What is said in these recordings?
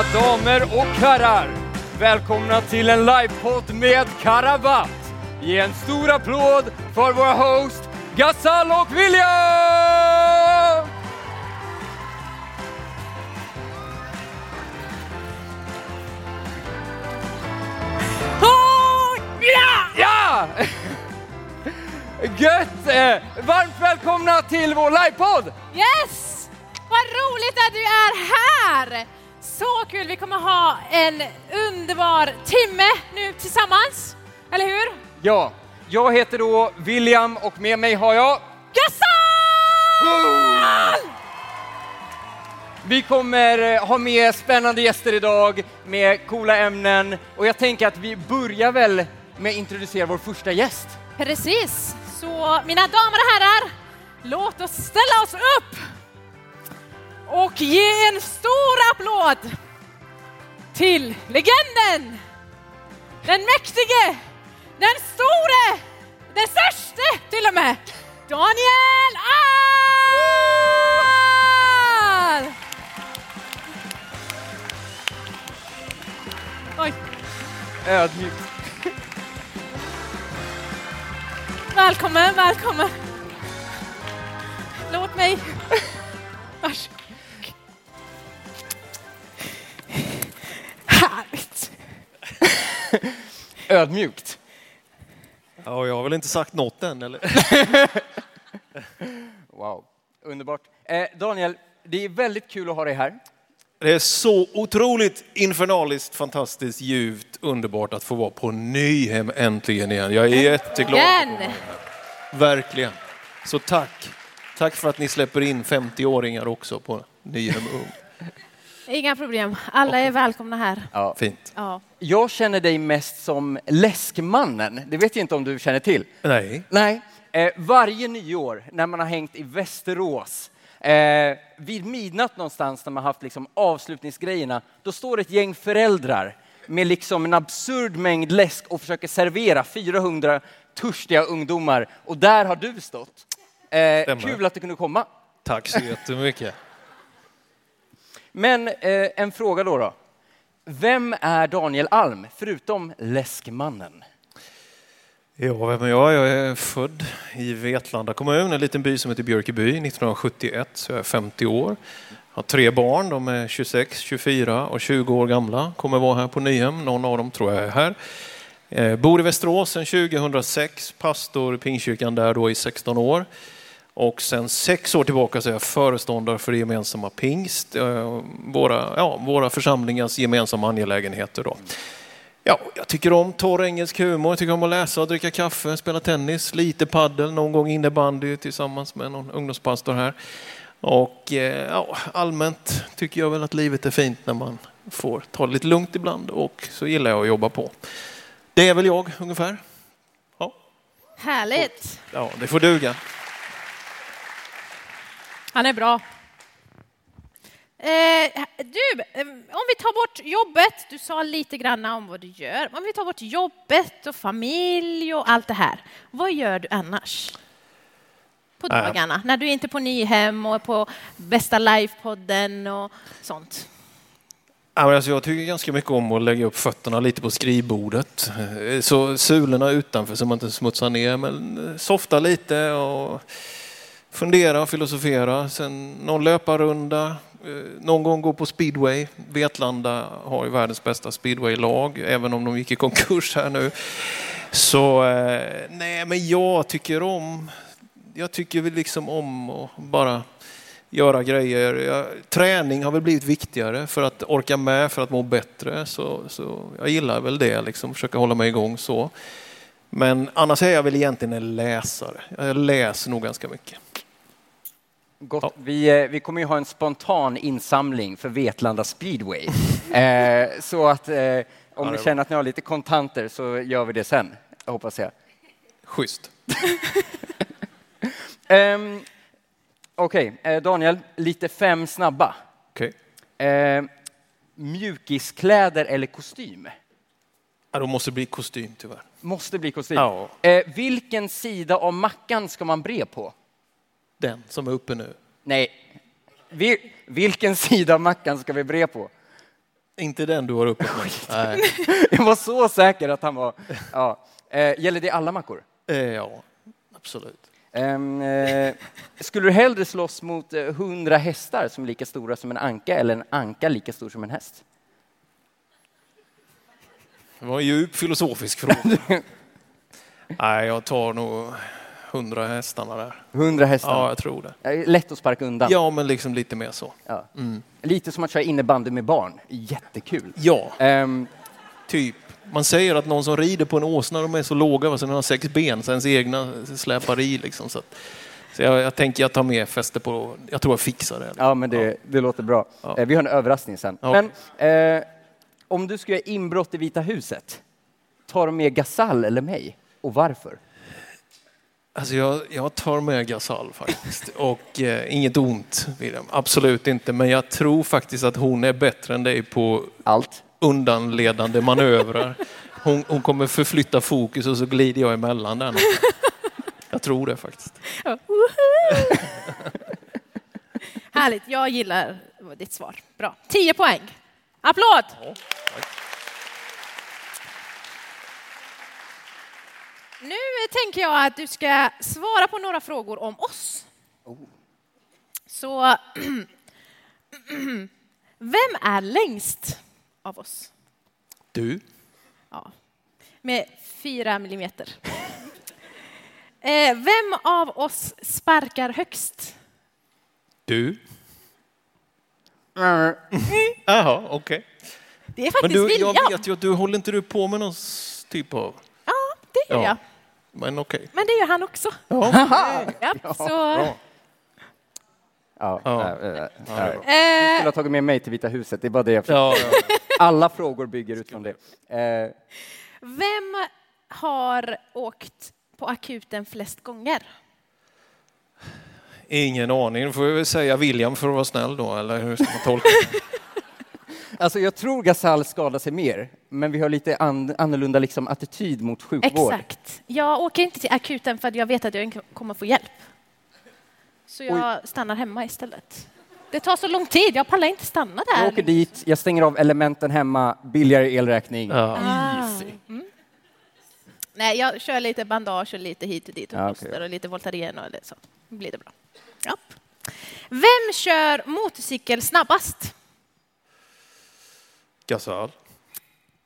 Mina damer och herrar, välkomna till en livepodd med Karabatt. Ge en stor applåd för våra host Gasal och William! Ja! Ja! Gött! Eh, varmt välkomna till vår livepodd! Yes! Vad roligt att du är här! Så kul, vi kommer ha en underbar timme nu tillsammans, eller hur? Ja, jag heter då William och med mig har jag Gasal! Vi kommer eh, ha med spännande gäster idag med coola ämnen och jag tänker att vi börjar väl med att introducera vår första gäst. Precis, så mina damer och herrar, låt oss ställa oss upp och ge en stor applåd till legenden, den mäktige, den store, den störste till och med, Daniel Ahl! Oj, Ödmjukt. välkommen, välkommen. Låt mig... Ödmjukt. Ja, jag har väl inte sagt något än, eller? Wow, underbart. Eh, Daniel, det är väldigt kul att ha dig här. Det är så otroligt infernaliskt, fantastiskt, ljuvt, underbart att få vara på Nyhem äntligen igen. Jag är jätteglad. Igen. Verkligen. Så tack. Tack för att ni släpper in 50-åringar också på Nyhem Ung. Inga problem. Alla är välkomna här. Ja. Fint. Ja. Jag känner dig mest som Läskmannen. Det vet jag inte om du känner till. Nej. Nej. Eh, varje nyår när man har hängt i Västerås eh, vid midnatt någonstans när man haft liksom avslutningsgrejerna, då står ett gäng föräldrar med liksom en absurd mängd läsk och försöker servera 400 törstiga ungdomar. Och där har du stått. Eh, kul att du kunde komma. Tack så jättemycket. Men eh, en fråga då, då. Vem är Daniel Alm, förutom Läskmannen? Ja, vem är jag? Jag är född i Vetlanda kommun, en liten by som heter Björkeby, 1971, så jag är 50 år. Jag har tre barn, de är 26, 24 och 20 år gamla. Kommer vara här på Nyhem, någon av dem tror jag är här. Jag Bor i Västerås sedan 2006, pastor i Pingstkyrkan där då i 16 år. Och sen sex år tillbaka så är jag föreståndare för det gemensamma pingst, eh, våra, ja, våra församlingars gemensamma angelägenheter. Då. Ja, jag tycker om torr engelsk humor, jag tycker om att läsa och dricka kaffe, spela tennis, lite paddel, någon gång innebandy tillsammans med någon ungdomspastor här. Och eh, ja, allmänt tycker jag väl att livet är fint när man får ta det lite lugnt ibland och så gillar jag att jobba på. Det är väl jag ungefär. Ja, Härligt. ja det får duga. Han är bra. Eh, du, eh, om vi tar bort jobbet, du sa lite grann om vad du gör. Om vi tar bort jobbet och familj och allt det här, vad gör du annars? På Äh. dagarna, när du inte är på Nyhem och på Bästa Live-podden och sånt. Alltså jag tycker ganska mycket om att lägga upp fötterna lite på skrivbordet. Eh, Så sulorna utanför så man inte smutsar ner, men softa lite och fundera och filosofera. Sen någon löparrunda, eh, någon gång gå på speedway. Vetlanda har ju världens bästa speedwaylag, även om de gick i konkurs här nu. Så eh, nej, men jag tycker om, jag tycker väl liksom om att bara göra grejer. Jag, träning har väl blivit viktigare för att orka med, för att må bättre. Så, så jag gillar väl det, liksom, försöka hålla mig igång så. Men annars är jag väl egentligen en läsare. Jag läser nog ganska mycket. Gott. Ja. Vi, eh, vi kommer ju ha en spontan insamling för Vetlanda speedway. eh, så att eh, om det ni känner att ni har lite kontanter så gör vi det sen, hoppas jag. Schysst. Um, Okej, eh, Daniel, lite fem snabba. Okej. Eh, mjukiskläder eller kostym? Ja, då måste det bli kostym tyvärr. Måste bli kostym. Ja. Eh, vilken sida av mackan ska man bre på? Den som är uppe nu. Nej, Vi, vilken sida av mackan ska vi bre på? Inte den du har uppe på. Nej. Jag var så säker att han var... Ja. Eh, gäller det alla mackor? Eh, Ja, absolut. Ehm, eh, skulle du hellre slåss mot eh, hundra hästar som är lika stora som en anka eller en anka lika stor som en häst? Det var en djup filosofisk fråga. Nej, jag tar nog hundra hästarna där. Hundra hästar? Ja, jag tror det. Lätt att sparka undan. Ja, men liksom lite mer så. Ja. Lite som att köra innebandy med barn. Jättekul. Ja, Ehm, typ. Man säger att någon som rider på en åsna, de är så låga, så den har sex ben, så ens egna släpar i. Liksom, så att, så jag, jag tänker jag tar med fäste på, jag tror jag fixar det. ja, men det, det låter bra. Ja. Eh, vi har en överraskning sen. Ja. Men eh, om du ska göra inbrott i Vita huset, tar du med Gasall eller mig? Och varför? Alltså jag, jag tar med Gasall faktiskt. Och eh, inget ont, William. Absolut inte. Men jag tror faktiskt att hon är bättre än dig på Allt. undanledande manövrar. Hon, hon kommer förflytta fokus och så glider jag emellan den. Jag tror det faktiskt. Härligt, jag gillar ditt svar. Bra. 10 poäng. Applåd! Nu tänker jag att du ska svara på några frågor om oss. Så, vem är längst av oss? Du? Ja, med fyra millimeter. Eh, Vem av oss sparkar högst? Du? Jaha, okej. Det är Men faktiskt du, William. jag vet ju att du håller inte du på med någon typ av... Ja, det gör Ja. jag. Men okej. Men det gör han också. Ja. Ja, så, Bra. Ja, Ja. äh, äh, Ja, äh. Du skulle eh, ha tagit med mig till Vita huset, det är bara det jag. Ja, ja. Alla frågor bygger utifrån det. Eh, vem har åkt på akuten flest gånger? Ingen aning. Då får jag väl säga William för att vara snäll då, eller hur ska man tolka det? alltså jag tror Gasall skadar sig mer, men vi har lite an annorlunda liksom attityd mot sjukvård. Exakt. Jag åker inte till akuten för att jag vet att jag inte kommer få hjälp. Så jag stannar hemma istället. Det tar så lång tid, jag pallar inte stanna där. Jag åker dit, jag stänger av elementen hemma, billigare elräkning. Ja. Ah. Mm. Nej, jag kör lite bandage och lite hit och dit och Ja, plåster okej. och lite Voltaren och det, så blir det bra. Ja. Vem kör motorcykel snabbast? Gasall.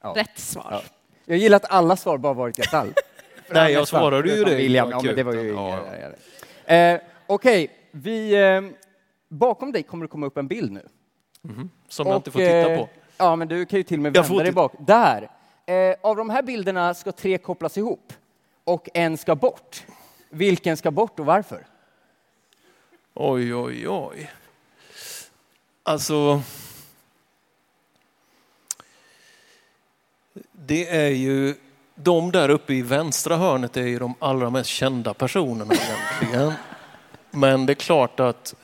Ja. Rätt svar. Ja. Jag gillar att alla svar bara varit Gasall. Nej, jag svarade ju det William. Ja, men det var ju... Ja. Eh, Okej, vi... Eh, bakom dig kommer det komma upp en bild nu. Som jag inte får titta eh, på. Ja, men du kan ju till och med Jag får vända dig titta. bak. Där! Eh, av de här bilderna ska tre kopplas ihop och en ska bort. Vilken ska bort och varför? Oj, oj, oj. Alltså... Det är ju... De där uppe i vänstra hörnet är ju de allra mest kända personerna egentligen. Men det är klart att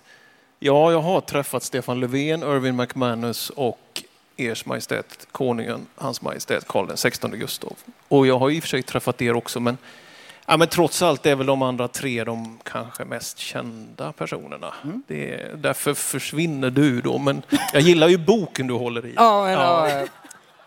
ja, jag har träffat Stefan Löfven, Irving McManus och Ers Majestät Konungen, Hans Majestät Karl den 16 Gustav. Och jag har i och för sig träffat er också, men, ja, men trots allt är väl de andra tre de kanske mest kända personerna. Det är, därför försvinner du då, men jag gillar ju boken du håller i. Ja, ja.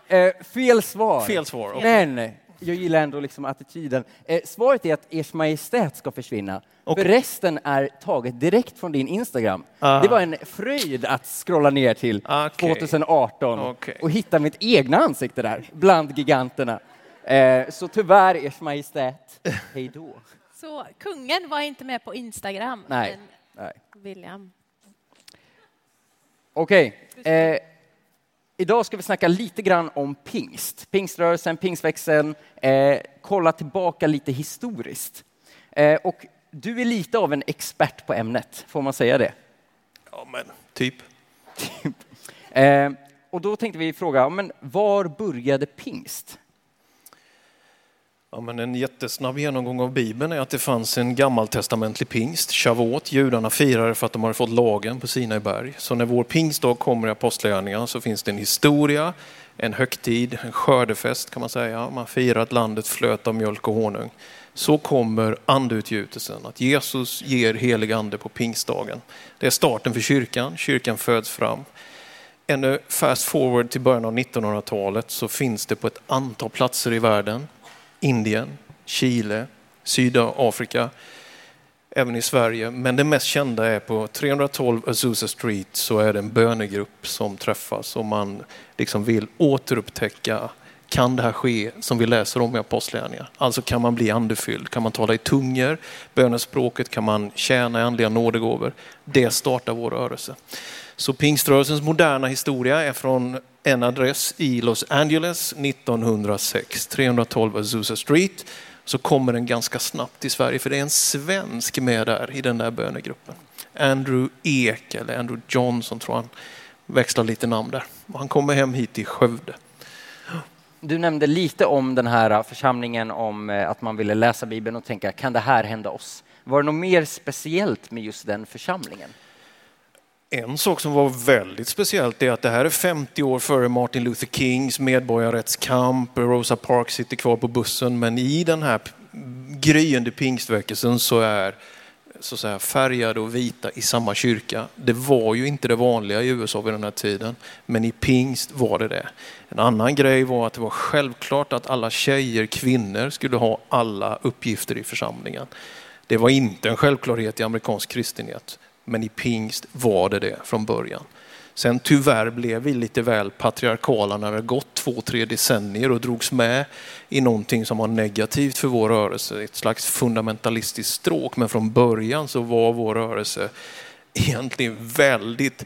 Eh, fel svar. Fel svar. okej. Men jag gillar ändå liksom attityden. Eh, svaret är att Ers Majestät ska försvinna. Okej. För resten är taget direkt från din Instagram. Ah. Det var en fröjd att scrolla ner till Okej. 2018 Okej. och hitta mitt egna ansikte där, bland giganterna. Eh, så tyvärr, Ers Majestät, hej då. Så kungen var inte med på Instagram. Nej. Men Nej. William. Okej. Eh, idag ska vi snacka lite grann om pingst. Pingströrelsen, pingstväxeln, eh, kolla tillbaka lite historiskt. Eh, och du är lite av en expert på ämnet, får man säga det? Ja, men typ. Eh, och då tänkte vi fråga, men var började pingst? Ja, men en jättesnabb genomgång av Bibeln är att det fanns en gammaltestamentlig pingst, Shavuot. Judarna firade för att de hade fått lagen på Sinai berg. Så när vår pingstdag kommer i Apostlagärningarna så finns det en historia, en högtid, en skördefest kan man säga. Man firar att landet flöt av mjölk och honung. Så kommer andeutgjutelsen, att Jesus ger helig ande på pingstdagen. Det är starten för kyrkan, kyrkan föds fram. ännu fast forward till början av 1900-talet så finns det på ett antal platser i världen, Indien, Chile, Sydafrika, även i Sverige. Men det mest kända är på 312 Azusa Street så är det en bönegrupp som träffas och man liksom vill återupptäcka kan det här ske som vi läser om i Apostlagärningarna? Alltså kan man bli andefylld? Kan man tala i tungor? Bönespråket? Kan man tjäna i andliga nådegåvor? Det startar vår rörelse. Så pingströrelsens moderna historia är från en adress i Los Angeles 1906, 312 Azusa Street. Så kommer den ganska snabbt till Sverige för det är en svensk med där i den där bönegruppen. Andrew Ek eller Andrew Johnson tror han växlar lite namn där. Han kommer hem hit till Skövde. Du nämnde lite om den här församlingen, om eh, att man ville läsa Bibeln och tänka, kan det här hända oss? Var det något mer speciellt med just den församlingen? En sak som var väldigt speciellt är att det här är 50 år före Martin Luther Kings medborgarrättskamp. Rosa Parks sitter kvar på bussen, men i den här gryende pingstväckelsen så är så att säga, färgade och vita i samma kyrka. Det var ju inte det vanliga i USA vid den här tiden, men i pingst var det det. En annan grej var att det var självklart att alla tjejer, kvinnor skulle ha alla uppgifter i församlingen. Det var inte en självklarhet i amerikansk kristenhet, men i pingst var det det från början. Sen tyvärr blev vi lite väl patriarkala när det gått två, tre decennier och drogs med i någonting som var negativt för vår rörelse, ett slags fundamentalistiskt stråk. Men från början så var vår rörelse egentligen väldigt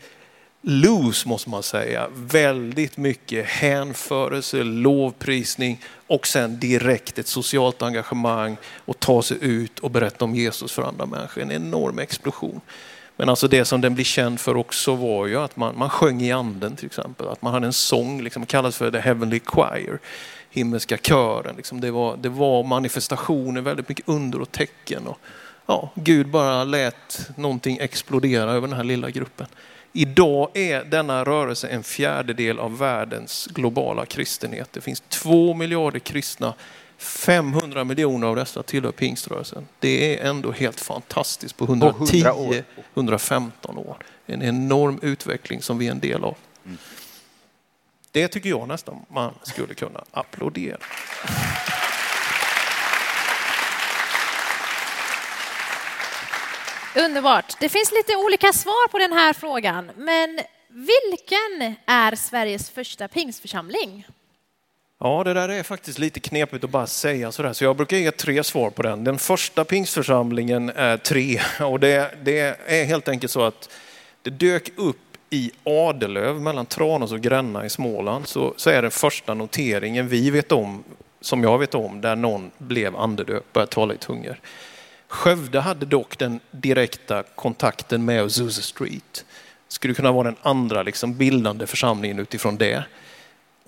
loose måste man säga. Väldigt mycket hänförelse, lovprisning och sen direkt ett socialt engagemang och ta sig ut och berätta om Jesus för andra människor. En enorm explosion. Men alltså det som den blir känd för också var ju att man, man sjöng i anden till exempel. Att man hade en sång, liksom, kallas för the heavenly choir, himmelska kören. Liksom. Det, var, det var manifestationer, väldigt mycket under och tecken. Och, ja, Gud bara lät någonting explodera över den här lilla gruppen. Idag är denna rörelse en fjärdedel av världens globala kristenhet. Det finns två miljarder kristna 500 miljoner av dessa tillhör pingströrelsen. Det är ändå helt fantastiskt på 110-115 år. En enorm utveckling som vi är en del av. Mm. Det tycker jag nästan man skulle kunna applådera. Underbart. Det finns lite olika svar på den här frågan, men vilken är Sveriges första pingstförsamling? Ja, det där är faktiskt lite knepigt att bara säga sådär, så jag brukar ge tre svar på den. Den första pingstförsamlingen är tre och det, det är helt enkelt så att det dök upp i Adelöv mellan Tranås och Gränna i Småland så, så är det första noteringen vi vet om, som jag vet om, där någon blev andedöpt, började tala i tungor. Skövde hade dock den direkta kontakten med Azusa Street. Skulle kunna vara den andra liksom, bildande församlingen utifrån det.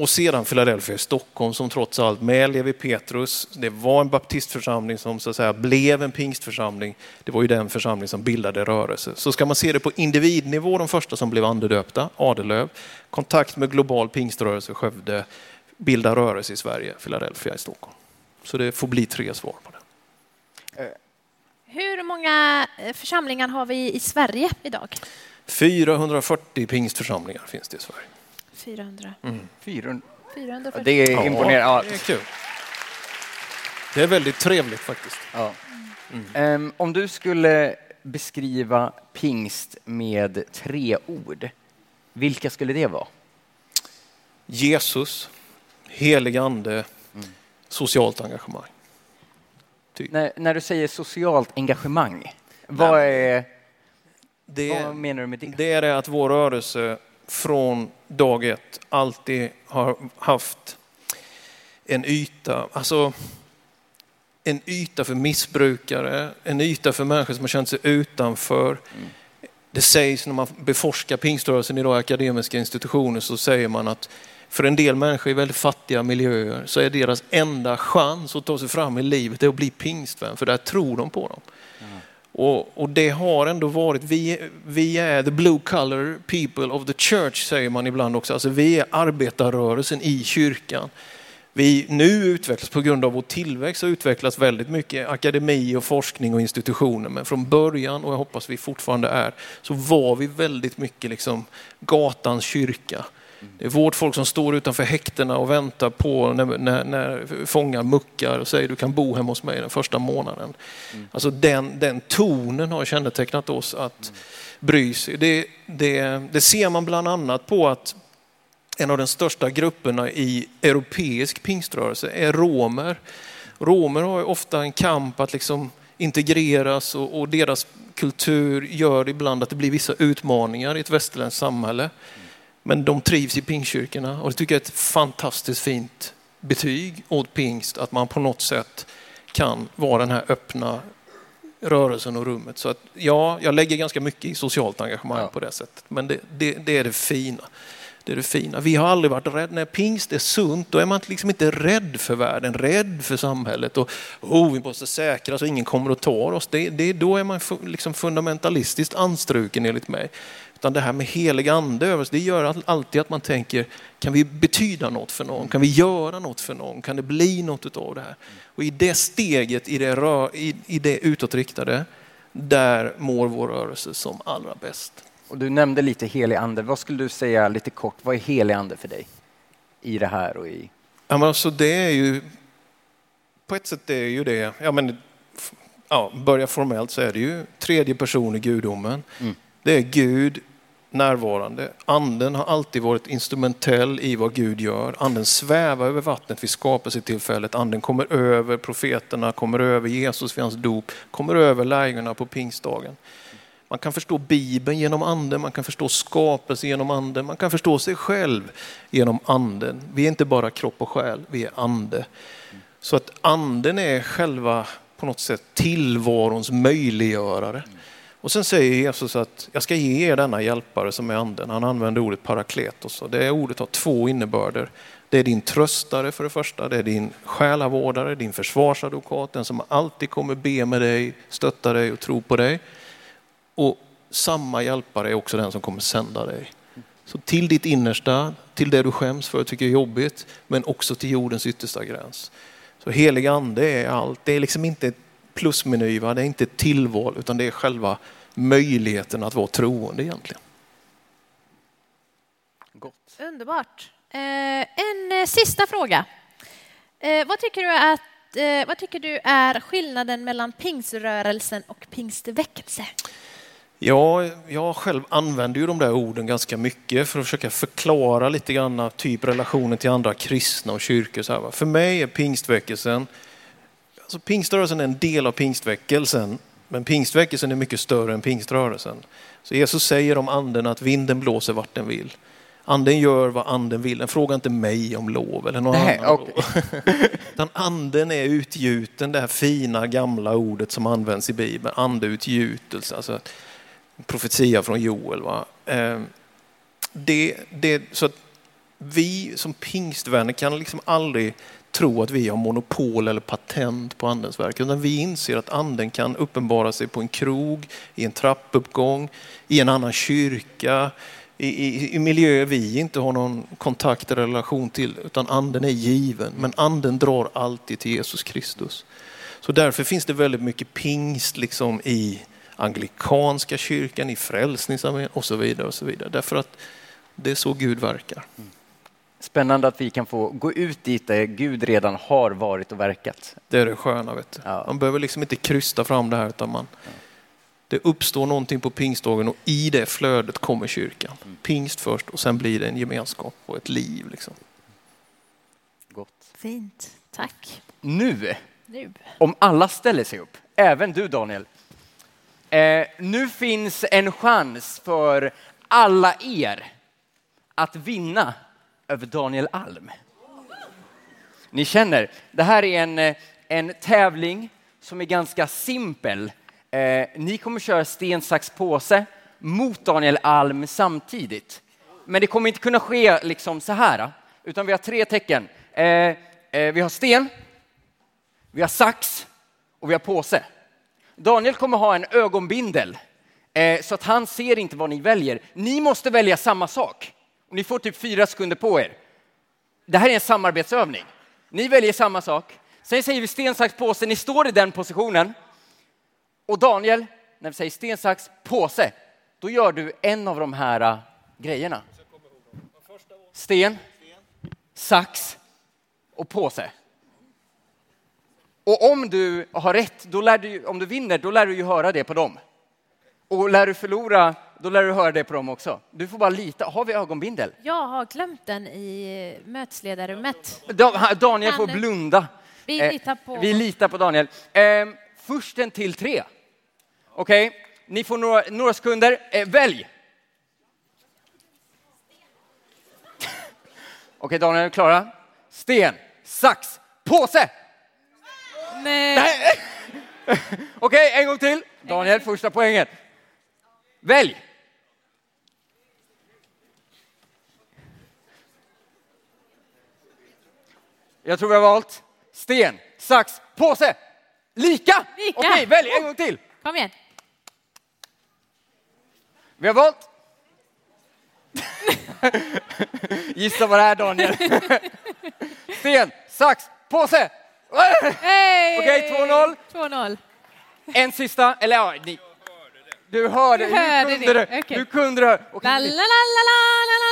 Och sedan Philadelphia i Stockholm som trots allt med Levi Petrus, det var en baptistförsamling som så att säga blev en pingstförsamling. Det var ju den församling som bildade rörelse. Så ska man se det på individnivå, de första som blev andedöpta, Adelöv, kontakt med global pingströrelse Skövde, bilda rörelse i Sverige, Philadelphia i Stockholm. Så det får bli tre svar på det. Hur många eh, församlingar har vi i Sverige idag? 440 pingstförsamlingar finns det i Sverige. 400. Mm. 400. 400 det är ja, imponerande. Ja. Det är kul. Det är väldigt trevligt faktiskt. Ja. Mm. Um, om du skulle beskriva pingst med tre ord, vilka skulle det vara? Jesus, helig ande, mm. socialt engagemang. Typ. När, när, du säger socialt engagemang, vad, är, det, vad menar du med det? Det är det att vår rörelse från dag ett alltid har haft en yta, alltså en yta för missbrukare, en yta för människor som har känt sig utanför. Mm. Det sägs när man beforskar pingströrelsen idag i akademiska institutioner så säger man att för en del människor i väldigt fattiga miljöer så är deras enda chans att ta sig fram i livet att bli pingstvän, för där tror de på dem. Och, och, det har ändå varit, vi, vi är the blue color people of the church säger man ibland också. Alltså vi är arbetarrörelsen i kyrkan. vi nu utvecklas på grund av vår tillväxt har utvecklats väldigt mycket akademi och forskning och institutioner. Men från början, och jag hoppas vi fortfarande är, så var vi väldigt mycket liksom gatans kyrka. Det är vårt folk som står utanför häktena och väntar på när, när, när fångar muckar och säger du kan bo hemma hos mig den första månaden. Mm. Alltså den, den tonen har kännetecknat oss att mm. bry sig. Det, det, det ser man bland annat på att en av de största grupperna i europeisk pingströrelse är romer. Romer har ofta en kamp att liksom integreras och, och, deras kultur gör ibland att det blir vissa utmaningar i ett västerländskt samhälle. Men de trivs i pingstkyrkorna och det tycker jag är ett fantastiskt fint betyg åt pingst att man på något sätt kan vara den här öppna rörelsen och rummet. Så att, ja, jag lägger ganska mycket i socialt engagemang ja. på det sättet. Men det, det, det är det fina. Det är det fina. Vi har aldrig varit rädda. När pingst är sunt, då är man liksom inte rädd för världen, rädd för samhället. Och oh, vi måste säkra så ingen kommer och tar oss. Det, det, då är man liksom fundamentalistiskt anstruken enligt mig. Utan det här med helig ande över det gör alltid att man tänker, kan vi betyda något för någon? Kan vi göra något för någon? Kan det bli något av det här? Och i det steget, i det, rör, i, i det utåtriktade, där mår vår rörelse som allra bäst. Och du nämnde lite helig ande. Vad skulle du säga lite kort, vad är helig ande för dig? I det här och i... Ja, men alltså det är ju, på ett sätt är ju det, ja men ja, börja formellt så är det ju tredje person i gudomen. Mm. Det är Gud närvarande. Anden har alltid varit instrumentell i vad Gud gör. Anden svävar över vattnet vid skapelsetillfället. Anden kommer över profeterna, kommer över Jesus vid hans dop, kommer över lärjungarna på pingstdagen. Man kan förstå Bibeln genom anden, man kan förstå skapelse genom anden, man kan förstå sig själv genom anden. Vi är inte bara kropp och själ, vi är ande. Så att anden är själva på något sätt tillvarons möjliggörare. Och sen säger Jesus att jag ska ge er denna hjälpare som är anden. Han använder ordet parakletos och det ordet har två innebörder. Det är din tröstare för det första, det är din själavårdare, din försvarsadvokat, den som alltid kommer be med dig, stötta dig och tro på dig. Och samma hjälpare är också den som kommer sända dig. Så till ditt innersta, till det du skäms för och tycker är jobbigt, men också till jordens yttersta gräns. Så helig ande är allt. Det är liksom inte ett plusmeny, va? det är inte ett tillval, utan det är själva möjligheten att vara troende egentligen. Gott. Underbart. Eh, en eh, sista fråga. Eh, vad, tycker du att, eh, vad tycker du är skillnaden mellan pingströrelsen och pingstväckelse? Ja, jag själv använder ju de där orden ganska mycket för att försöka förklara lite grann typ relationen till andra kristna och kyrkor. Så här, För mig är pingstväckelsen, alltså pingströrelsen är en del av pingstväckelsen, men pingstväckelsen är mycket större än pingströrelsen. Så Jesus säger om anden att vinden blåser vart den vill. Anden gör vad anden vill. Den frågar inte mig om lov eller någon Nej, annan. Okay. Utan anden är utgjuten, det här fina gamla ordet som används i Bibeln, andeutgjutelse. Alltså, profetia från Joel. Va? Eh, det, det, så att vi som pingstvänner kan liksom aldrig tro att vi har monopol eller patent på andens verk. Utan vi inser att anden kan uppenbara sig på en krog, i en trappuppgång, i en annan kyrka, i, i, i miljöer vi inte har någon kontakt eller relation till. Utan anden är given. Men anden drar alltid till Jesus Kristus. Så därför finns det väldigt mycket pingst liksom i anglikanska kyrkan, i Frälsningsarmén och så vidare. och så vidare. Därför att det är så Gud verkar. Mm. Spännande att vi kan få gå ut dit där Gud redan har varit och verkat. Det är det sköna. Vet du. Ja. Man behöver liksom inte krysta fram det här utan man, det uppstår någonting på pingstdagen och i det flödet kommer kyrkan. Mm. Pingst först och sen blir det en gemenskap och ett liv. Liksom. Gott. Fint, tack. Nu, nu, om alla ställer sig upp, även du Daniel, Eh, nu finns en chans för alla er att vinna över Daniel Alm. Ni känner, det här är en, eh, en tävling som är ganska simpel. Eh, ni kommer köra sten, sax, påse mot Daniel Alm samtidigt. Men det kommer inte kunna ske liksom så här, eh, utan vi har tre tecken. Eh, eh, vi har sten, vi har sax och vi har påse. Daniel kommer ha en ögonbindel eh, så att han ser inte vad ni väljer. Ni måste välja samma sak ni får typ fyra sekunder på er. Det här är en samarbetsövning. Ni väljer samma sak. Sen säger vi sten, sax, påse. Ni står i den positionen. Och Daniel, när vi säger sten, sax, påse, då gör du en av de här äh, grejerna. Sten, sax och påse. Och om du har rätt, då lär du, om du vinner, då lär du ju höra det på dem. Och lär du förlora, då lär du höra det på dem också. Du får bara lita. Har vi ögonbindel? Jag har glömt den i mötesledarrummet. Da- Daniel får blunda. Vi Eh, litar på... Vi litar på Daniel. Eh, först en till tre. Okej, ni får några, några sekunder. Eh, välj! Okej, Daniel, är du klara? Sten, sax, påse! Nej. Nej. Okej, en gång till. Daniel, första poängen. Välj! Jag tror vi har valt sten, sax, påse. Lika! Lika. Okej, välj en gång till. Kom igen. Vi har valt... Gissa vad det är, Daniel. sten, sax, påse. Hey! Okej, 2-0. 2-0. En sista, eller ja, ni. Du hörde, Du hörde du kunde det, det. okej. Du kunde det. Okej, La, la, la, la, la, la,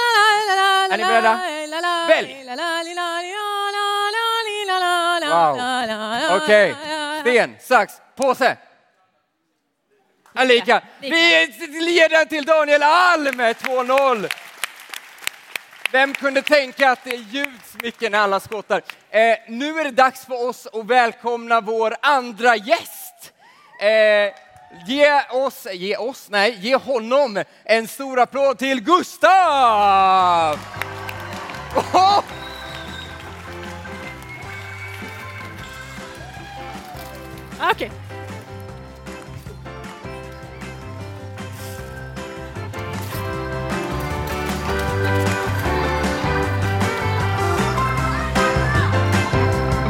la, la, la, Är ni beredda? Välj. Wow. Okej, sten, sax, påse. Alika, Lika. vi leder till Daniel Alm med 2-0. Vem kunde tänka att det ljuds mycket när alla skottar? Eh, nu är det dags för oss att välkomna vår andra gäst. Eh, ge oss, ge oss, nej, ge honom en stor applåd till Gustav! Oh! Okej.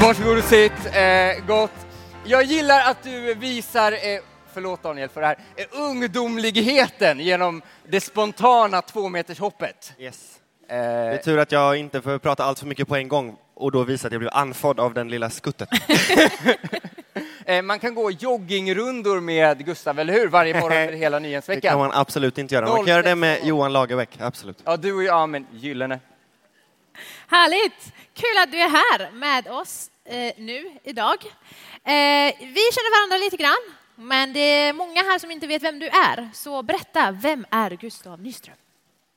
Varsågod och sitt. Eh, gott. Jag gillar att du visar, eh, förlåt Daniel för det här, ungdomligheten genom det spontana tvåmetershoppet. Yes. Eh, Det är tur att jag inte får prata allt för mycket på en gång och då visa att jag blev andfådd av den lilla skuttet. eh, man kan gå joggingrundor med Gustav, eller hur? Varje morgon under hela Det kan nyhetsveckan. man absolut inte göra. Man kan göra det med 06. Johan Lagerbäck, absolut. Ja, du och jag, ja, men gyllene. Härligt! Kul att du är här med oss eh, nu, idag. Eh, vi känner varandra lite grann, men det är många här som inte vet vem du är. Så berätta, vem är Gustav Nyström?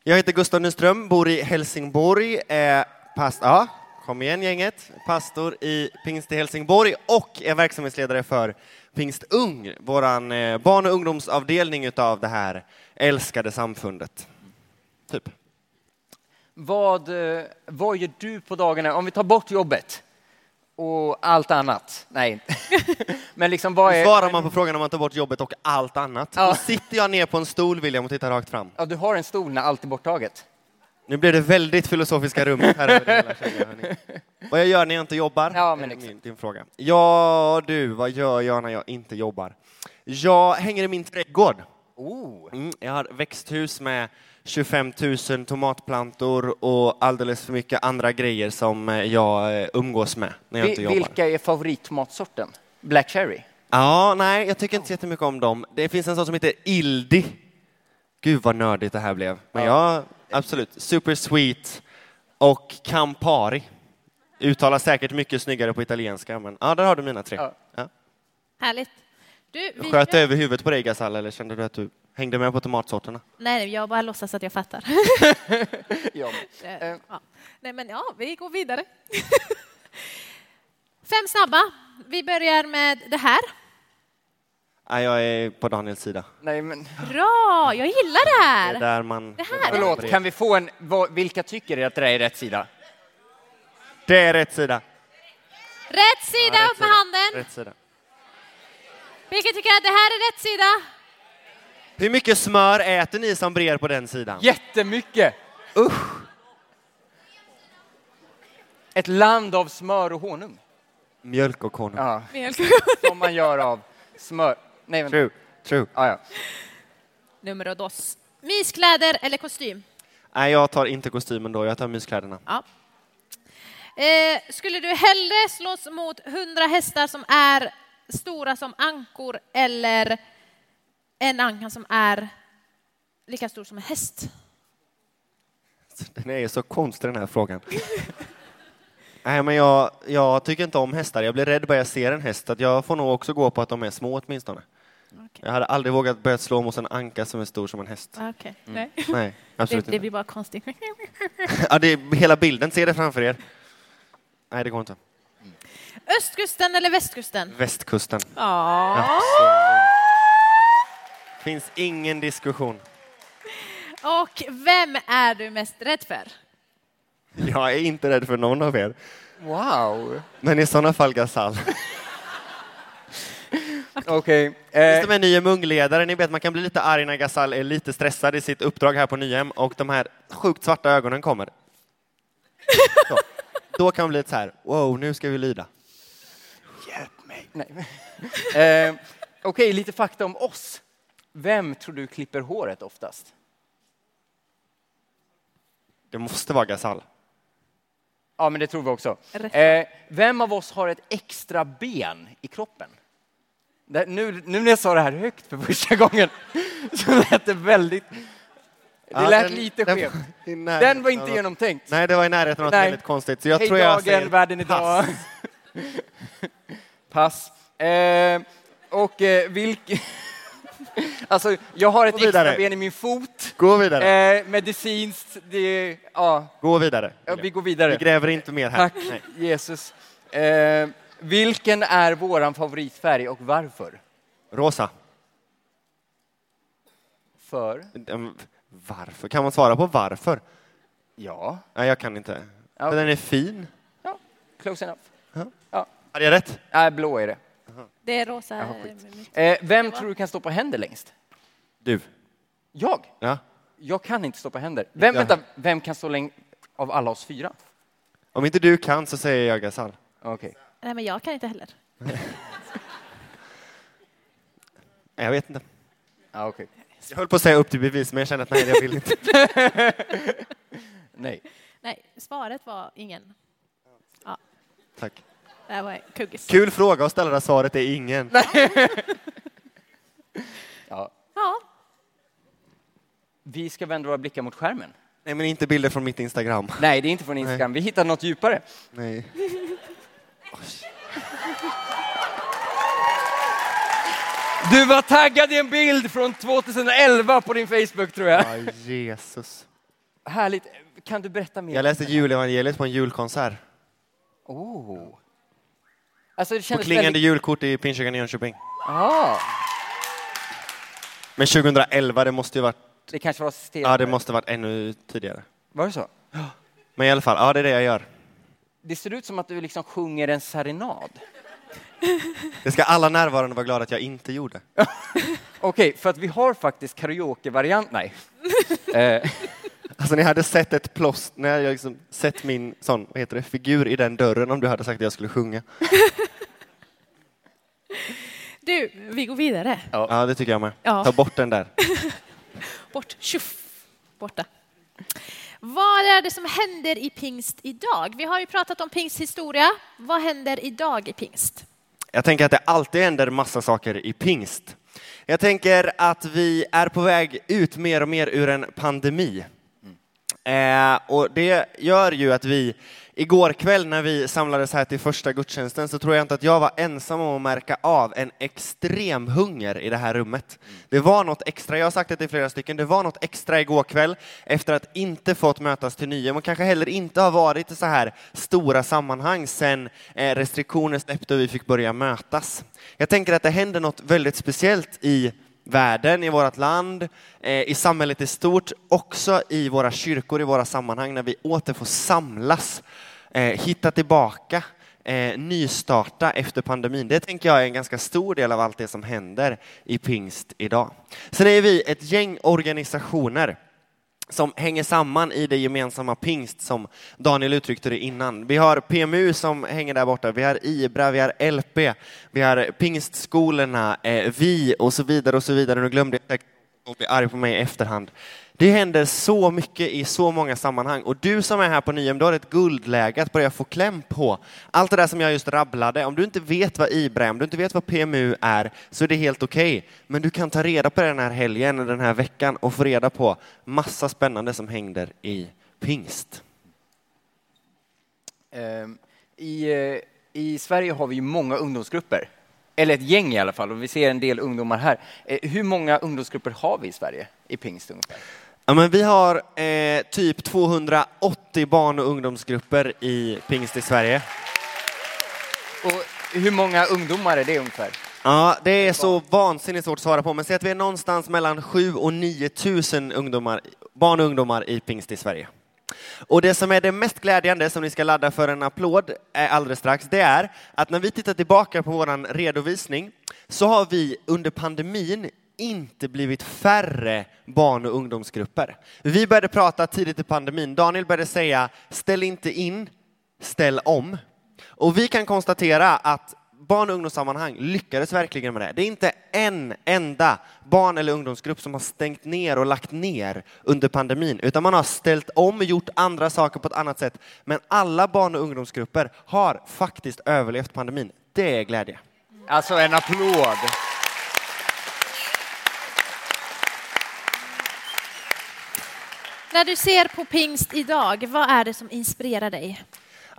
Jag heter Gustav Nyström, bor i Helsingborg, är past ja, kom igen gänget, pastor i Pingst i Helsingborg och är verksamhetsledare för Pingst Ung, våran eh, barn och ungdomsavdelning utav det här älskade samfundet. Typ. Vad, eh, vad gör du på dagarna, om vi tar bort jobbet och allt annat? Nej, men liksom vad är... Svarar man på frågan om man tar bort jobbet och allt annat, Ja. då sitter jag ner på en stol William och tittar rakt fram. Ja, du har en stol när allt är borttaget. Nu blev det väldigt filosofiska rummet här över hela. Vad jag gör när jag inte jobbar? Ja, men exakt. min, din fråga. Ja, du, vad gör jag när jag inte jobbar? Jag hänger i min trädgård. Oh. Mm, jag har växthus med 25 000 tomatplantor och alldeles för mycket andra grejer som eh, jag eh, umgås med när jag Vi- inte jobbar. Vilka är favorittomatsorten? Black cherry? Ja, nej, jag tycker inte så jättemycket om dem. Det finns en sån som heter Ildi. Gud vad nördigt det här blev. Men ja, absolut. Super sweet och Campari. Uttalas säkert mycket snyggare på italienska, men ja, där har du mina tre. Ja. Ja. Härligt. Du, vi Sköt över huvudet på dig, Gasall, eller kände du att du hängde med på tomatsorterna? Nej, jag bara låtsas att jag fattar. Ja. Eh, Eh. ja. Nej, men ja, vi går vidare. Fem snabba. Vi börjar med det här. Nej, jag är på Daniels sida. Nej, men Bra, jag gillar det Det är här. där man... Det här. förlåt, kan vi få en... Vilka tycker att det där är rätt sida? Det är rätt sida. Rätt sida, Ja, rätt upp med sida. handen. Rätt sida. Vilka tycker att det här är rätt sida? Hur mycket smör äter ni som brer på den sidan? Jättemycket! Usch! Ett land av smör och honung. Mjölk och honung. Ja, Mjölk. som man gör av smör. Nej, vänta. True, true. Ja, ja. Nummer dos. Myskläder eller kostym? Nej, jag tar inte kostymen då, jag tar myskläderna. Ja. Eh, skulle du hellre slåss mot hundra hästar som är stora som ankor eller en anka som är lika stor som en häst? Den är ju så konstig den här frågan. Nej, men jag, jag tycker inte om hästar. Jag blir rädd bara jag ser en häst. Att jag får nog också gå på att de är små åtminstone. Okej. Jag hade aldrig vågat börja slå mot en anka som är stor som en häst. Okej, nej. Nej, Det, absolut det inte. blir bara konstigt. Ja, det är hela bilden, se det framför er. Nej, det går inte. Östkusten eller västkusten? Västkusten. Ja. Absolut. Finns ingen diskussion. Och vem är du mest rädd för? Jag är inte rädd för någon av er. Wow. Men i sådana fall Gasall. Okej. Just Eh, de här nya mungledare, ni vet man kan bli lite arg när Gasall är lite stressad i sitt uppdrag här på Nyhem och de här sjukt svarta ögonen kommer. Så. Då kan man bli lite så här, wow, nu ska vi lyda. Hjälp mig. Nej. eh, Okej, lite fakta om oss. Vem tror du klipper håret oftast? Det måste vara Gasall. Ja, men det tror vi också. Eh, vem av oss har ett extra ben i kroppen? Det, nu, nu när jag sa det här högt för första gången så lät det väldigt... Det Ja, lät den- lite den skevt. närheten Den var inte något- genomtänkt. Nej, det var i närheten av något väldigt konstigt. Så jag Hej tror jag dagen, säger världen idag. Pass. Eh, och eh, vilken... alltså, jag har ett extra ben i min fot. Gå vidare. Eh, medicinskt, det... Ja, Gå vidare. ja, vi går vidare. Vi gräver inte mer här. Tack Nej. Jesus. Eh, vilken är våran favoritfärg och varför? Rosa. För? Mm, Varför? Kan man svara på varför? Ja, Nej, jag kan inte. Ja. För den är fin. ja close enough. Hade jag rätt? Nej, blå är det. Det är rosa. Jaha, skit. eh, vem tror du kan stå på händer längst? Du. Jag? Ja. Jag kan inte stå på händer. Vem, Ja. vänta, vem kan stå längst av alla oss fyra? Om inte du kan så säger jag Gasall. Okej. Nej, men jag kan inte heller. Nej, Jag vet inte. Ja, okej. Jag höll på att säga upp till bevis, men jag kände att nej, jag vill inte. Nej. Nej, svaret var ingen. Tack. Det var en kuggis. Kul fråga att ställa där svaret är ingen. Ja. Ja, Vi ska vända våra blickar mot skärmen. Nej, men inte bilder från mitt Instagram. Nej, det är inte från Instagram. Vi hittar något djupare. Nej. Du var taggad i en bild från 2011 på din Facebook, tror jag. Ja, Jesus. Härligt. Kan du berätta mer? Jag läste julevangeliet på en julkonsert. Oh. Alltså, det kändes klingande väldigt... julkort i Pingstkyrkan i Jönköping. Ah, Men 2011, det måste ju varit, det kanske var sten. ja, det måste varit ännu tidigare. Var det så? Men i alla fall, ja, det är det jag gör. Det ser ut som att du liksom sjunger en serenad. Det ska alla närvarande vara glada att jag inte gjorde. Okej, för att vi har faktiskt karaoke-variant. Nej. eh, Alltså ni hade sett ett plåster, när jag liksom sett min sån, vad heter det, figur i den dörren om du hade sagt att jag skulle sjunga. du, vi går vidare. Ja, det tycker jag med. Ja. Ta bort den där. Bort, tjoff, borta. Vad är det som händer i pingst idag? Vi har ju pratat om pingst historia. Vad händer idag i pingst? Jag tänker att det alltid händer massa saker i pingst. Jag tänker att vi är på väg ut mer och mer ur en pandemi. Eh, och det gör ju att vi igår kväll när vi samlades här till första gudstjänsten så tror jag inte att jag var ensam om att märka av en extrem hunger i det här rummet. Det var något extra, jag har sagt det till flera stycken, det var något extra igår kväll efter att inte fått mötas till Nyhem men kanske heller inte har varit i så här stora sammanhang sedan eh, restriktioner släppte och vi fick börja mötas. Jag tänker att det händer något väldigt speciellt i världen, i vårt land, eh, i samhället i stort, också i våra kyrkor, i våra sammanhang, när vi åter får samlas, Eh, hitta tillbaka, eh, nystarta efter pandemin. Det tänker jag är en ganska stor del av allt det som händer i pingst idag. Sen är vi ett gäng organisationer som hänger samman i det gemensamma pingst som Daniel uttryckte det innan. Vi har PMU som hänger där borta, vi har IBRA, vi har LP, vi har pingstskolorna, eh, vi och så vidare och så vidare. Nu glömde jag och bli arg på mig i efterhand. Det händer så mycket i så många sammanhang och du som är här på Nyhem, du har ett guldläge att börja få kläm på. Allt det där som jag just rabblade, om du inte vet vad IBRA är, om du inte vet vad PMU är, så är det helt okej. Okay. Men du kan ta reda på det den här helgen den här veckan och få reda på massa spännande som händer i pingst. Ehm, I, eh, I Sverige har vi ju många ungdomsgrupper, eller ett gäng i alla fall, och vi ser en del ungdomar här. Eh, hur många ungdomsgrupper har vi i Sverige i pingst ungefär? Ja, men vi har eh, typ 280 barn och ungdomsgrupper i pingst i Sverige. Och hur många ungdomar är det ungefär? Ja, det är så vansinnigt svårt att svara på, men säg att vi är någonstans mellan 7 och 9 000 ungdomar, barn och ungdomar i pingst i Sverige. Och det som är det mest glädjande, som ni ska ladda för en applåd eh, alldeles strax, det är att när vi tittar tillbaka på vår redovisning så har vi under pandemin inte blivit färre barn och ungdomsgrupper. Vi började prata tidigt i pandemin. Daniel började säga ställ inte in, ställ om. Och vi kan konstatera att barn och ungdomssammanhang lyckades verkligen med det. Det är inte en enda barn eller ungdomsgrupp som har stängt ner och lagt ner under pandemin, utan man har ställt om och gjort andra saker på ett annat sätt. Men alla barn och ungdomsgrupper har faktiskt överlevt pandemin. Det är glädje. Alltså en applåd. När du ser på pingst idag, vad är det som inspirerar dig?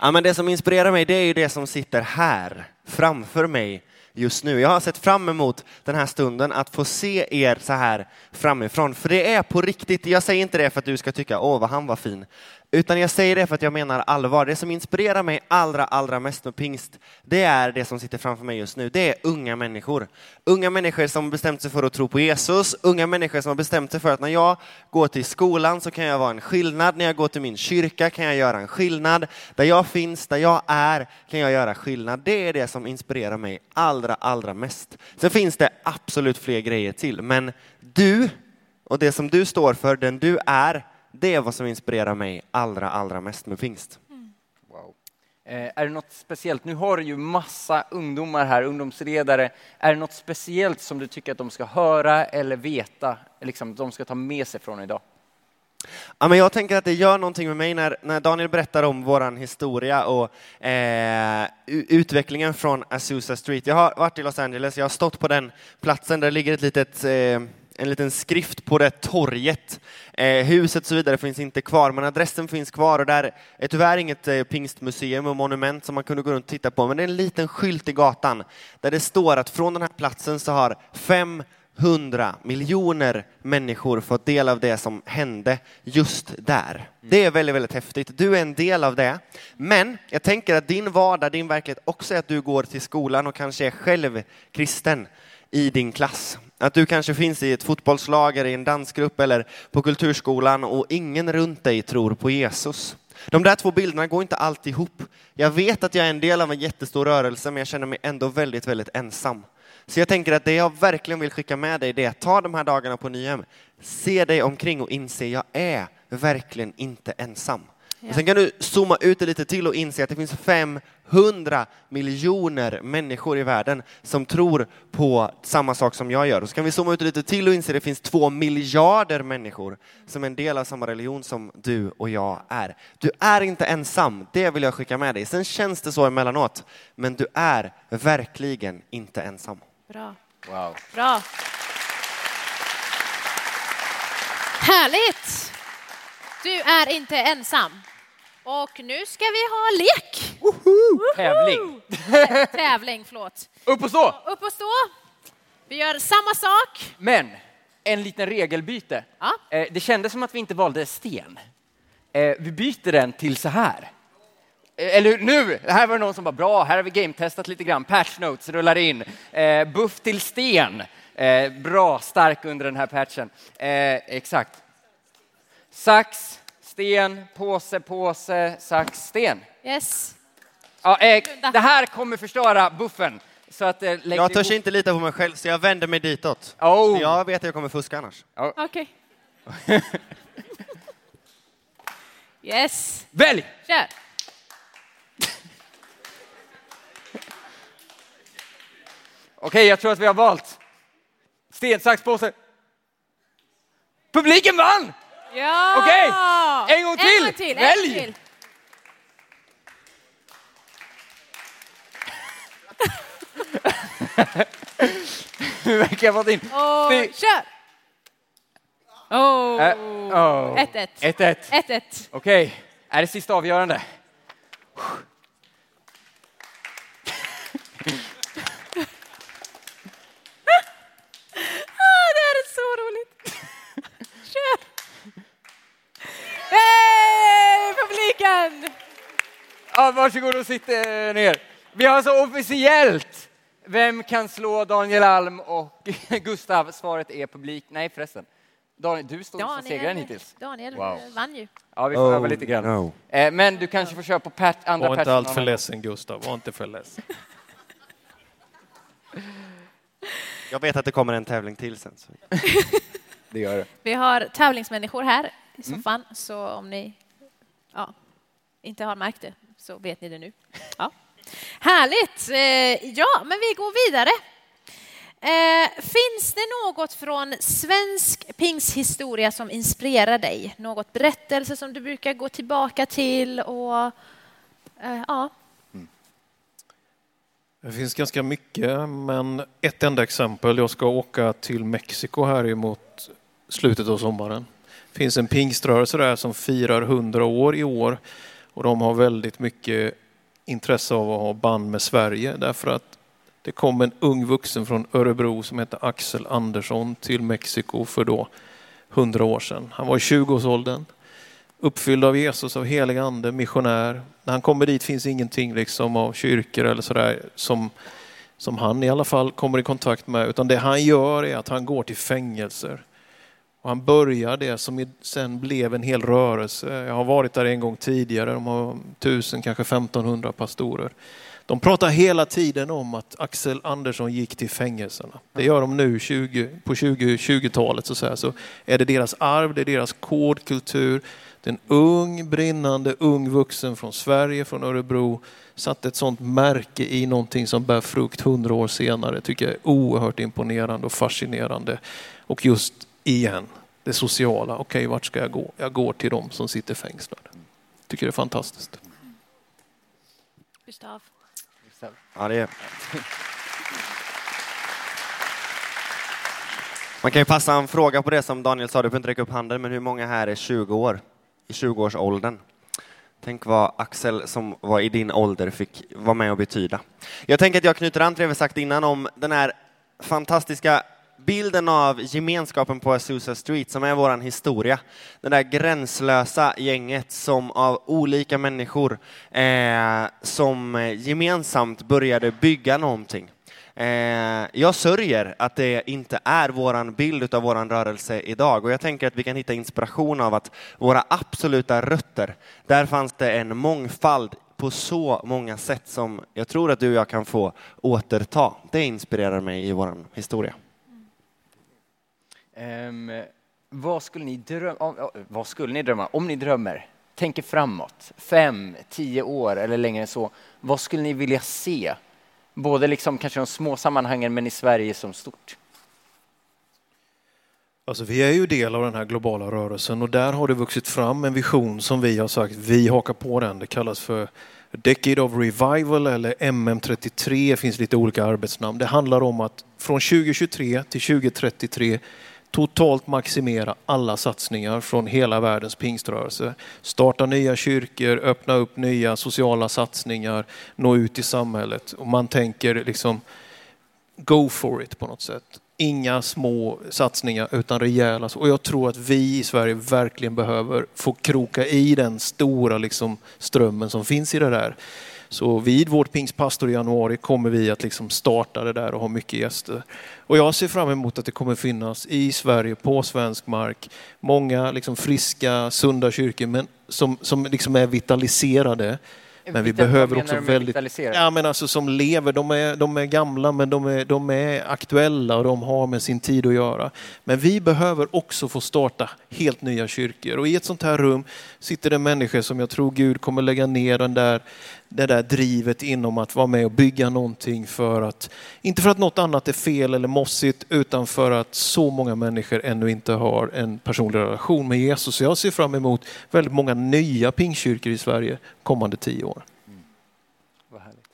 Ja, men det som inspirerar mig det är ju det som sitter här framför mig just nu. Jag har sett fram emot den här stunden att få se er så här framifrån. För det är på riktigt, jag säger inte det för att du ska tycka åh vad han var fin, utan jag säger det för att jag menar allvar. Det som inspirerar mig allra, allra mest med pingst, det är det som sitter framför mig just nu. Det är unga människor. Unga människor som bestämt sig för att tro på Jesus. Unga människor som har bestämt sig för att när jag går till skolan så kan jag vara en skillnad. När jag går till min kyrka kan jag göra en skillnad. Där jag finns, där jag är, kan jag göra skillnad. Det är det som inspirerar mig allra, allra mest. Sen finns det absolut fler grejer till, men du och det som du står för, den du är, det är vad som inspirerar mig allra, allra mest med pingst. Wow. Eh, är det något speciellt? Nu har du ju massa ungdomar här, ungdomsledare. Är det något speciellt som du tycker att de ska höra eller veta, liksom de ska ta med sig från idag? Ja, men jag tänker att det gör någonting med mig när, när Daniel berättar om vår historia och eh, utvecklingen från Azusa Street. Jag har varit i Los Angeles, jag har stått på den platsen, där ligger ett litet eh, en liten skrift på det torget. Eh, huset och så vidare finns inte kvar, men adressen finns kvar och där är tyvärr inget eh, pingstmuseum och monument som man kunde gå runt och titta på, men det är en liten skylt i gatan där det står att från den här platsen så har 500 miljoner människor fått del av det som hände just där. Det är väldigt, väldigt häftigt. Du är en del av det. Men jag tänker att din vardag, din verklighet också är att du går till skolan och kanske är själv kristen i din klass. Att du kanske finns i ett fotbollslag, eller i en dansgrupp eller på kulturskolan och ingen runt dig tror på Jesus. De där två bilderna går inte alltid ihop. Jag vet att jag är en del av en jättestor rörelse, men jag känner mig ändå väldigt, väldigt ensam. Så jag tänker att det jag verkligen vill skicka med dig, det är att ta de här dagarna på Nyhem, se dig omkring och inse, jag är verkligen inte ensam. Ja. Sen kan du zooma ut det lite till och inse att det finns 500 miljoner människor i världen som tror på samma sak som jag gör. Och så kan vi zooma ut det lite till och inse att det finns två miljarder människor som är en del av samma religion som du och jag är. Du är inte ensam, det vill jag skicka med dig. Sen känns det så emellanåt, men du är verkligen inte ensam. Bra. Wow. Bra. Härligt! Du är inte ensam. Och nu ska vi ha lek. Tävling. Tävling, förlåt. Upp och stå! Upp och stå. Vi gör samma sak. Men en liten regelbyte. Ja. Eh, Det kändes som att vi inte valde sten. Eh, Vi byter den till så här. Eh, Eller nu, här var det någon som var bra, här har vi game-testat lite grann, patch notes rullar in. Eh, buff till sten. Eh, bra, stark under den här patchen. Eh, exakt. Sax, sten, påse, påse, sax, sten. Yes. Ja, eh, det här kommer förstöra buffen. Så att, eh, lägg Jag törs ihop- inte lita på mig själv, så jag vänder mig ditåt. Oh. Jag vet att jag kommer fuska annars. Okej. Yes. Välj! Kör. Okej, jag tror att vi har valt. Sten, sax, påse. Publiken vann! Ja! Okej, en gång till. En gång till. Välj. Till. Nu verkar jag fått in. Och Fy- kör! Oh. Äh, oh. 1-1. 1-1. 1-1. Okej, är det sista avgörande? Ah, det här är så roligt. Kör! Hej, publiken! Ja, varsågod och sitt eh, ner. Vi har alltså officiellt vem kan slå Daniel Alm och Gustav? Svaret är publik. Nej förresten. Daniel, du står som segraren hittills. Daniel Wow. vann ju. Ja, vi får Oh, öva lite grann. no. Eh, Men du kanske får köra på Pat, andra Var inte allt för ledsen Gustav, var inte för ledsen. Jag vet att det kommer en tävling till sen. Så. Det gör det. Vi har tävlingsmänniskor här i Mm. soffan, så om ni ja, inte har märkt det så vet ni det nu. Ja. Härligt! Eh, Ja, men vi går vidare. Eh, Finns det något från svensk pingshistoria som inspirerar dig? Något berättelse som du brukar gå tillbaka till? Och, eh, ja. Det finns ganska mycket, men ett enda exempel. Jag ska åka till Mexiko här emot slutet av sommaren. Det finns en pingströrelse där som firar 100 år i år och de har väldigt mycket intresse av att ha band med Sverige därför att det kom en ung vuxen från Örebro som hette Axel Andersson till Mexiko för då 100 år sedan. Han var i 20-årsåldern, uppfylld av Jesus, av helig ande, missionär. När han kommer dit finns ingenting liksom av kyrkor eller sådär som, som han i alla fall kommer i kontakt med, utan det han gör är att han går till fängelser. Och han börjar det som sen blev en hel rörelse. Jag har varit där en gång tidigare, de har tusen, kanske 1500 pastorer. De pratar hela tiden om att Axel Andersson gick till fängelserna. Det gör de nu 20, på 2020-talet. Så, så, så är det deras arv, det är deras kodkultur. Det en ung, brinnande, ung vuxen från Sverige, från Örebro, satte ett sånt märke i någonting som bär frukt hundra år senare. tycker jag är oerhört imponerande och fascinerande. Och just igen, det sociala. Okej, vart ska jag gå? Jag går till dem som sitter fängslade. Tycker det är fantastiskt. Gustav. Ja, det är... Man kan ju passa en fråga på det som Daniel sa, du får inte räcka upp handen, men hur många här är 20 år? I 20-årsåldern? Tänk vad Axel som var i din ålder fick vara med och betyda. Jag tänker att jag knyter an till det vi sagt innan om den här fantastiska bilden av gemenskapen på Azusa Street som är vår historia. Det där gränslösa gänget som av olika människor eh, som gemensamt började bygga någonting. Eh, jag sörjer att det inte är vår bild av vår rörelse idag och jag tänker att vi kan hitta inspiration av att våra absoluta rötter, där fanns det en mångfald på så många sätt som jag tror att du och jag kan få återta. Det inspirerar mig i vår historia. Um, vad, skulle ni drömma, om- vad skulle ni drömma om ni drömmer? Tänker framåt, fem, tio år eller längre än så. Vad skulle ni vilja se? Både liksom kanske de små sammanhangen men i Sverige som stort. Alltså, vi är ju del av den här globala rörelsen och där har det vuxit fram en vision som vi har sagt, vi hakar på den. Det kallas för Decade of Revival eller MM33, det finns lite olika arbetsnamn. Det handlar om att från 2023 till 2033 totalt maximera alla satsningar från hela världens pingströrelse. Starta nya kyrkor, öppna upp nya sociala satsningar, nå ut i samhället. Och man tänker liksom go for it på något sätt. Inga små satsningar utan rejäla. Och jag tror att vi i Sverige verkligen behöver få kroka i den stora liksom, strömmen som finns i det där. Så vid vårt pingstpastor i januari kommer vi att liksom starta det där och ha mycket gäster. Och jag ser fram emot att det kommer finnas i Sverige, på svensk mark, många liksom friska, sunda kyrkor men som, som liksom är vitaliserade. Men vi behöver också väldigt... Ja men alltså som lever, de är, de är gamla men de är, de är aktuella och de har med sin tid att göra. Men vi behöver också få starta helt nya kyrkor och i ett sånt här rum sitter det människor som jag tror Gud kommer lägga ner den där, det där drivet inom att vara med och bygga någonting för att, inte för att något annat är fel eller mossigt, utan för att så många människor ännu inte har en personlig relation med Jesus. Så jag ser fram emot väldigt många nya pingkyrkor i Sverige kommande tio år. Vad härligt.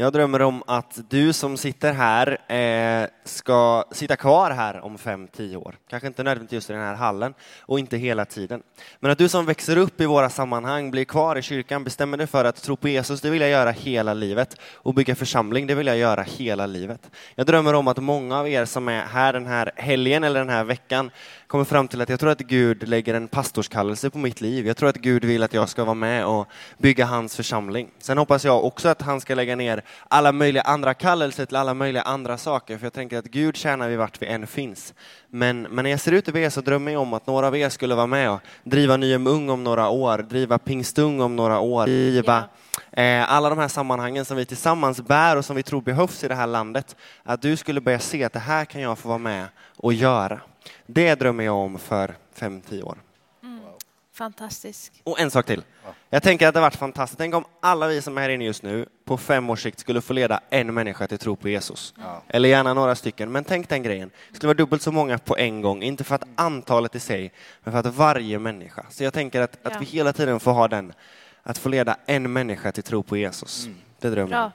Jag drömmer om att du som sitter här eh, ska sitta kvar här om fem, tio år. Kanske inte nödvändigtvis just i den här hallen och inte hela tiden. Men att du som växer upp i våra sammanhang, blir kvar i kyrkan, bestämmer dig för att tro på Jesus, det vill jag göra hela livet. Och bygga församling, det vill jag göra hela livet. Jag drömmer om att många av er som är här den här helgen eller den här veckan kommer fram till att jag tror att Gud lägger en pastorskallelse på mitt liv. Jag tror att Gud vill att jag ska vara med och bygga hans församling. Sen hoppas jag också att han ska lägga ner alla möjliga andra kallelser till alla möjliga andra saker, för jag tänker att Gud tjänar vi vart vi än finns. Men, men när jag ser ut över er så drömmer jag om att några av er skulle vara med och driva Nyhem Ung om några år, driva Pingstung om några år, driva eh, alla de här sammanhangen som vi tillsammans bär och som vi tror behövs i det här landet. Att du skulle börja se att det här kan jag få vara med och göra. Det drömmer jag om för fem tio år. Fantastisk. Och en sak till. Jag tänker att det varit fantastiskt. Tänk om alla vi som är här inne just nu på fem års sikt skulle få leda en människa till tro på Jesus. Eller gärna några stycken. Men tänk den grejen. Det skulle vara dubbelt så många på en gång. Inte för att antalet i sig, men för att varje människa. Så jag tänker att, att Ja. vi hela tiden får ha den, att få leda en människa till tro på Jesus. Det drömmer jag.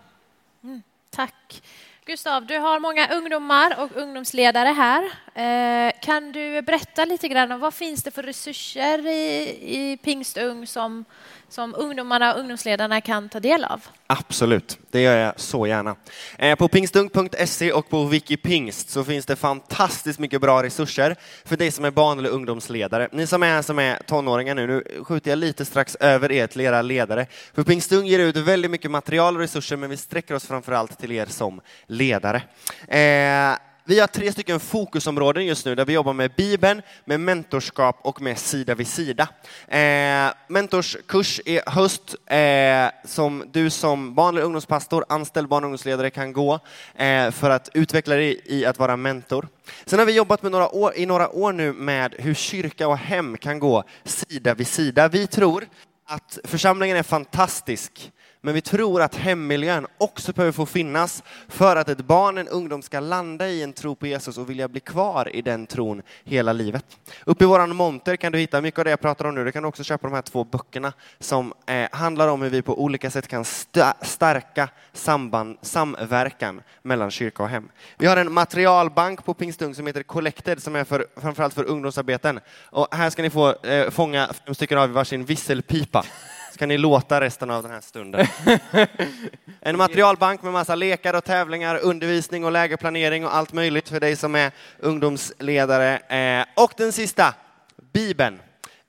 Mm, tack. Gustav, du har många ungdomar och ungdomsledare här. Eh, kan du berätta lite grann om vad finns det för resurser i, i Pingstung som, som ungdomarna och ungdomsledarna kan ta del av? Absolut, det gör jag så gärna. Eh, På pingstung.se och på Wikipingst så finns det fantastiskt mycket bra resurser för dig som är barn eller ungdomsledare. Ni som är som är tonåringar nu, nu skjuter jag lite strax över er till era ledare. För Pingstung ger ut väldigt mycket material och resurser, men vi sträcker oss framförallt till er som ledare. Eh, vi har tre stycken fokusområden just nu där vi jobbar med Bibeln, med mentorskap och med sida vid sida. Eh, mentorskurs i höst eh, som du som barn eller ungdomspastor, anställd barn och ungdomsledare kan gå eh, för att utveckla dig i att vara mentor. Sen har vi jobbat med några år, i några år nu med hur kyrka och hem kan gå sida vid sida. Vi tror att församlingen är fantastisk, men vi tror att hemmiljön också behöver få finnas för att ett barn, en ungdom ska landa i en tro på Jesus och vilja bli kvar i den tron hela livet. Uppe i våran monter kan du hitta mycket av det jag pratar om nu. Du kan också köpa de här två böckerna som eh, handlar om hur vi på olika sätt kan st stärka samband, samverkan mellan kyrka och hem. Vi har en materialbank på Pingstung som heter Collected som är för, framförallt för ungdomsarbeten. Och här ska ni få eh, fånga fem stycken av varsin visselpipa. Ska ni låta resten av den här stunden. En materialbank med massa lekar och tävlingar, undervisning och lägerplanering och allt möjligt för dig som är ungdomsledare. Eh, Och den sista, Bibeln.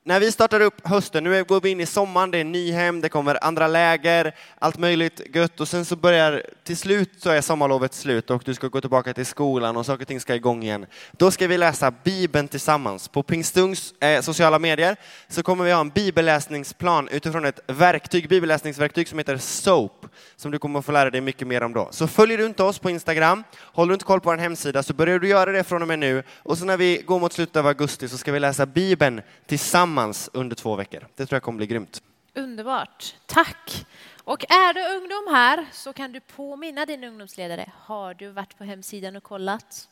När vi startar upp hösten, nu går vi in i sommaren, det är Nyhem, det kommer andra läger, allt möjligt gött och sen så börjar, till slut så är sommarlovet slut och du ska gå tillbaka till skolan och saker och ting ska igång igen. Då ska vi läsa Bibeln tillsammans. På Pingstungs eh, sociala medier så kommer vi ha en bibelläsningsplan utifrån ett verktyg, bibelläsningsverktyg som heter SOAP, som du kommer att få lära dig mycket mer om då. Så följer du inte oss på Instagram, håller du inte koll på vår hemsida så börjar du göra det från och med nu och så när vi går mot slutet av augusti så ska vi läsa Bibeln tillsammans under två veckor. Det tror jag kommer bli grymt. Underbart. Tack. Och är du ungdom här så kan du påminna din ungdomsledare. Har du varit på hemsidan och kollat?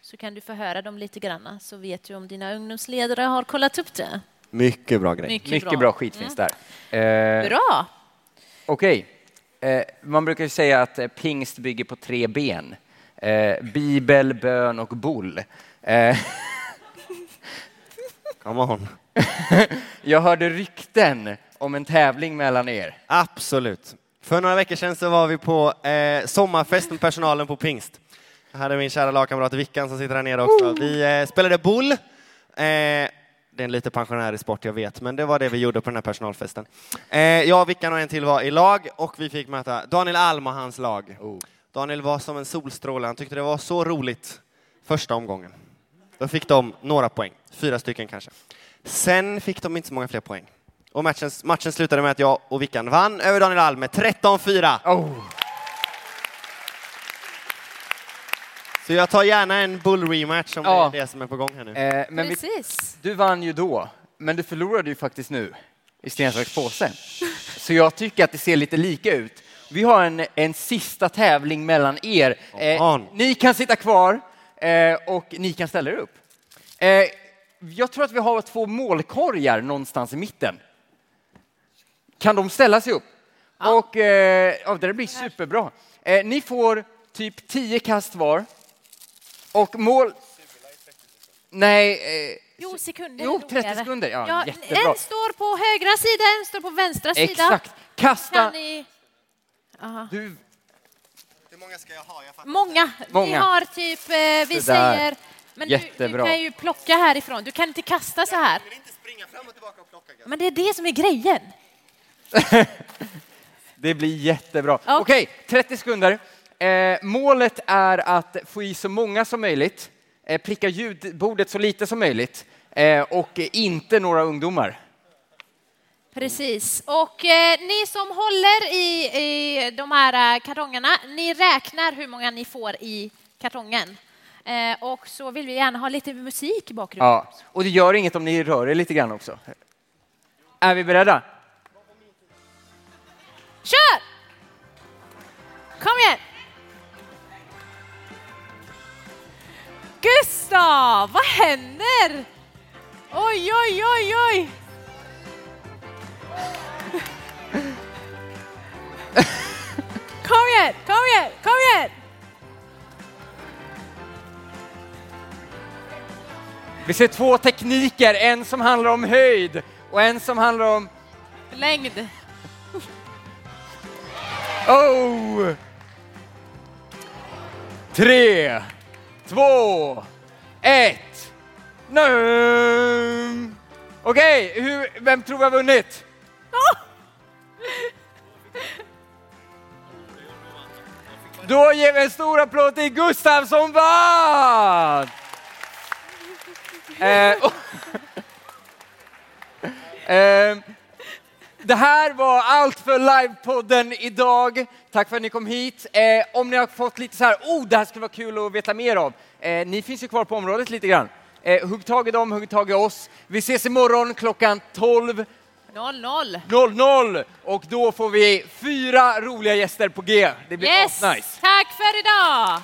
Så kan du förhöra dem lite granna så vet du om dina ungdomsledare har kollat upp det. Mycket bra grej. Mycket, Mycket bra, skit finns där. Eh, Bra. Okej. Eh, man brukar ju säga att eh, pingst bygger på tre ben. Eh, bibel, bön och boll. Eh, Come on. jag hörde rykten om en tävling mellan er. Absolut. För några veckor sedan så var vi på eh, sommarfest med personalen på Pingst. Jag hade min kära lagkamrat Vickan som sitter här nere också. Vi eh, spelade boll. Eh, det är en lite pensionärig sport, jag vet, men det var det vi gjorde på den här personalfesten. Eh, jag, Vickan och en till var i lag och vi fick möta Daniel Alm och hans lag. Daniel var som en solstråle. Han tyckte det var så roligt första omgången. Då fick de några poäng, fyra stycken kanske. Sen fick de inte så många fler poäng. Och matchen, matchen slutade med att jag och Vickan vann över Daniel Alm med 13-4. Oh. Så jag tar gärna en bull rematch om Ja. det är det som är på gång här nu. Eh, men vi, Precis. du vann ju då, men du förlorade ju faktiskt nu i sten, sax, påse. Så jag tycker att det ser lite lika ut. Vi har en, en sista tävling mellan er. Eh, ni kan sitta kvar eh, och ni kan ställa er upp. Eh, jag tror att vi har två målkorgar någonstans i mitten. Kan de ställa sig upp? Och eh, ja, det blir superbra. Eh, ni får typ 10 kast var. Och mål... Nej, eh, Jo, sekunder. Jo, är 30 roligare. sekunder. Ja, jättebra. En står på högra sida, en står på vänstra sida. exakt. Kasta... Kan ni... Du, Hur många ska jag ha? Jag fattar. Många. Vi Många. har typ, eh, vi säger... Men du, du kan ju plocka härifrån. Du kan inte kasta så här. Jag vill inte springa fram och tillbaka och plocka. Men det är det som är grejen. det blir jättebra. Ja. Okej, 30 sekunder. Eh, målet är att få i så många som möjligt, eh, pricka ljudbordet så lite som möjligt eh, och inte några ungdomar. Precis. Och eh, ni som håller i, i de här eh, kartongerna, ni räknar hur många ni får i kartongen. Eh, och så vill vi gärna ha lite musik i bakgrunden. Ja. Och det gör inget om ni rör er lite grann också. Är vi beredda? Kör! Kom igen! Gustav, vad händer? Oj, oj, oj, oj! Kom igen, kom igen, kom igen! Vi ser två tekniker, en som handlar om höjd och en som handlar om... Längd. Oh! Tre, två, ett. Nu! Okej, hur- vem tror vi har vunnit? Då ger vi en stor applåd till Gustav som vann! Eh, och- Eh, det här var allt för livepodden idag. Tack för att ni kom hit. Eh, om ni har fått lite så här, oh, det här skulle vara kul att veta mer av. Eh, ni finns ju kvar på området lite grann. Eh, hugg tag i dem, hugg tag i oss. Vi ses imorgon klockan 12.00 Noll, noll. och då får vi fyra roliga gäster på G. Det blir Yes! nice. Tack för idag!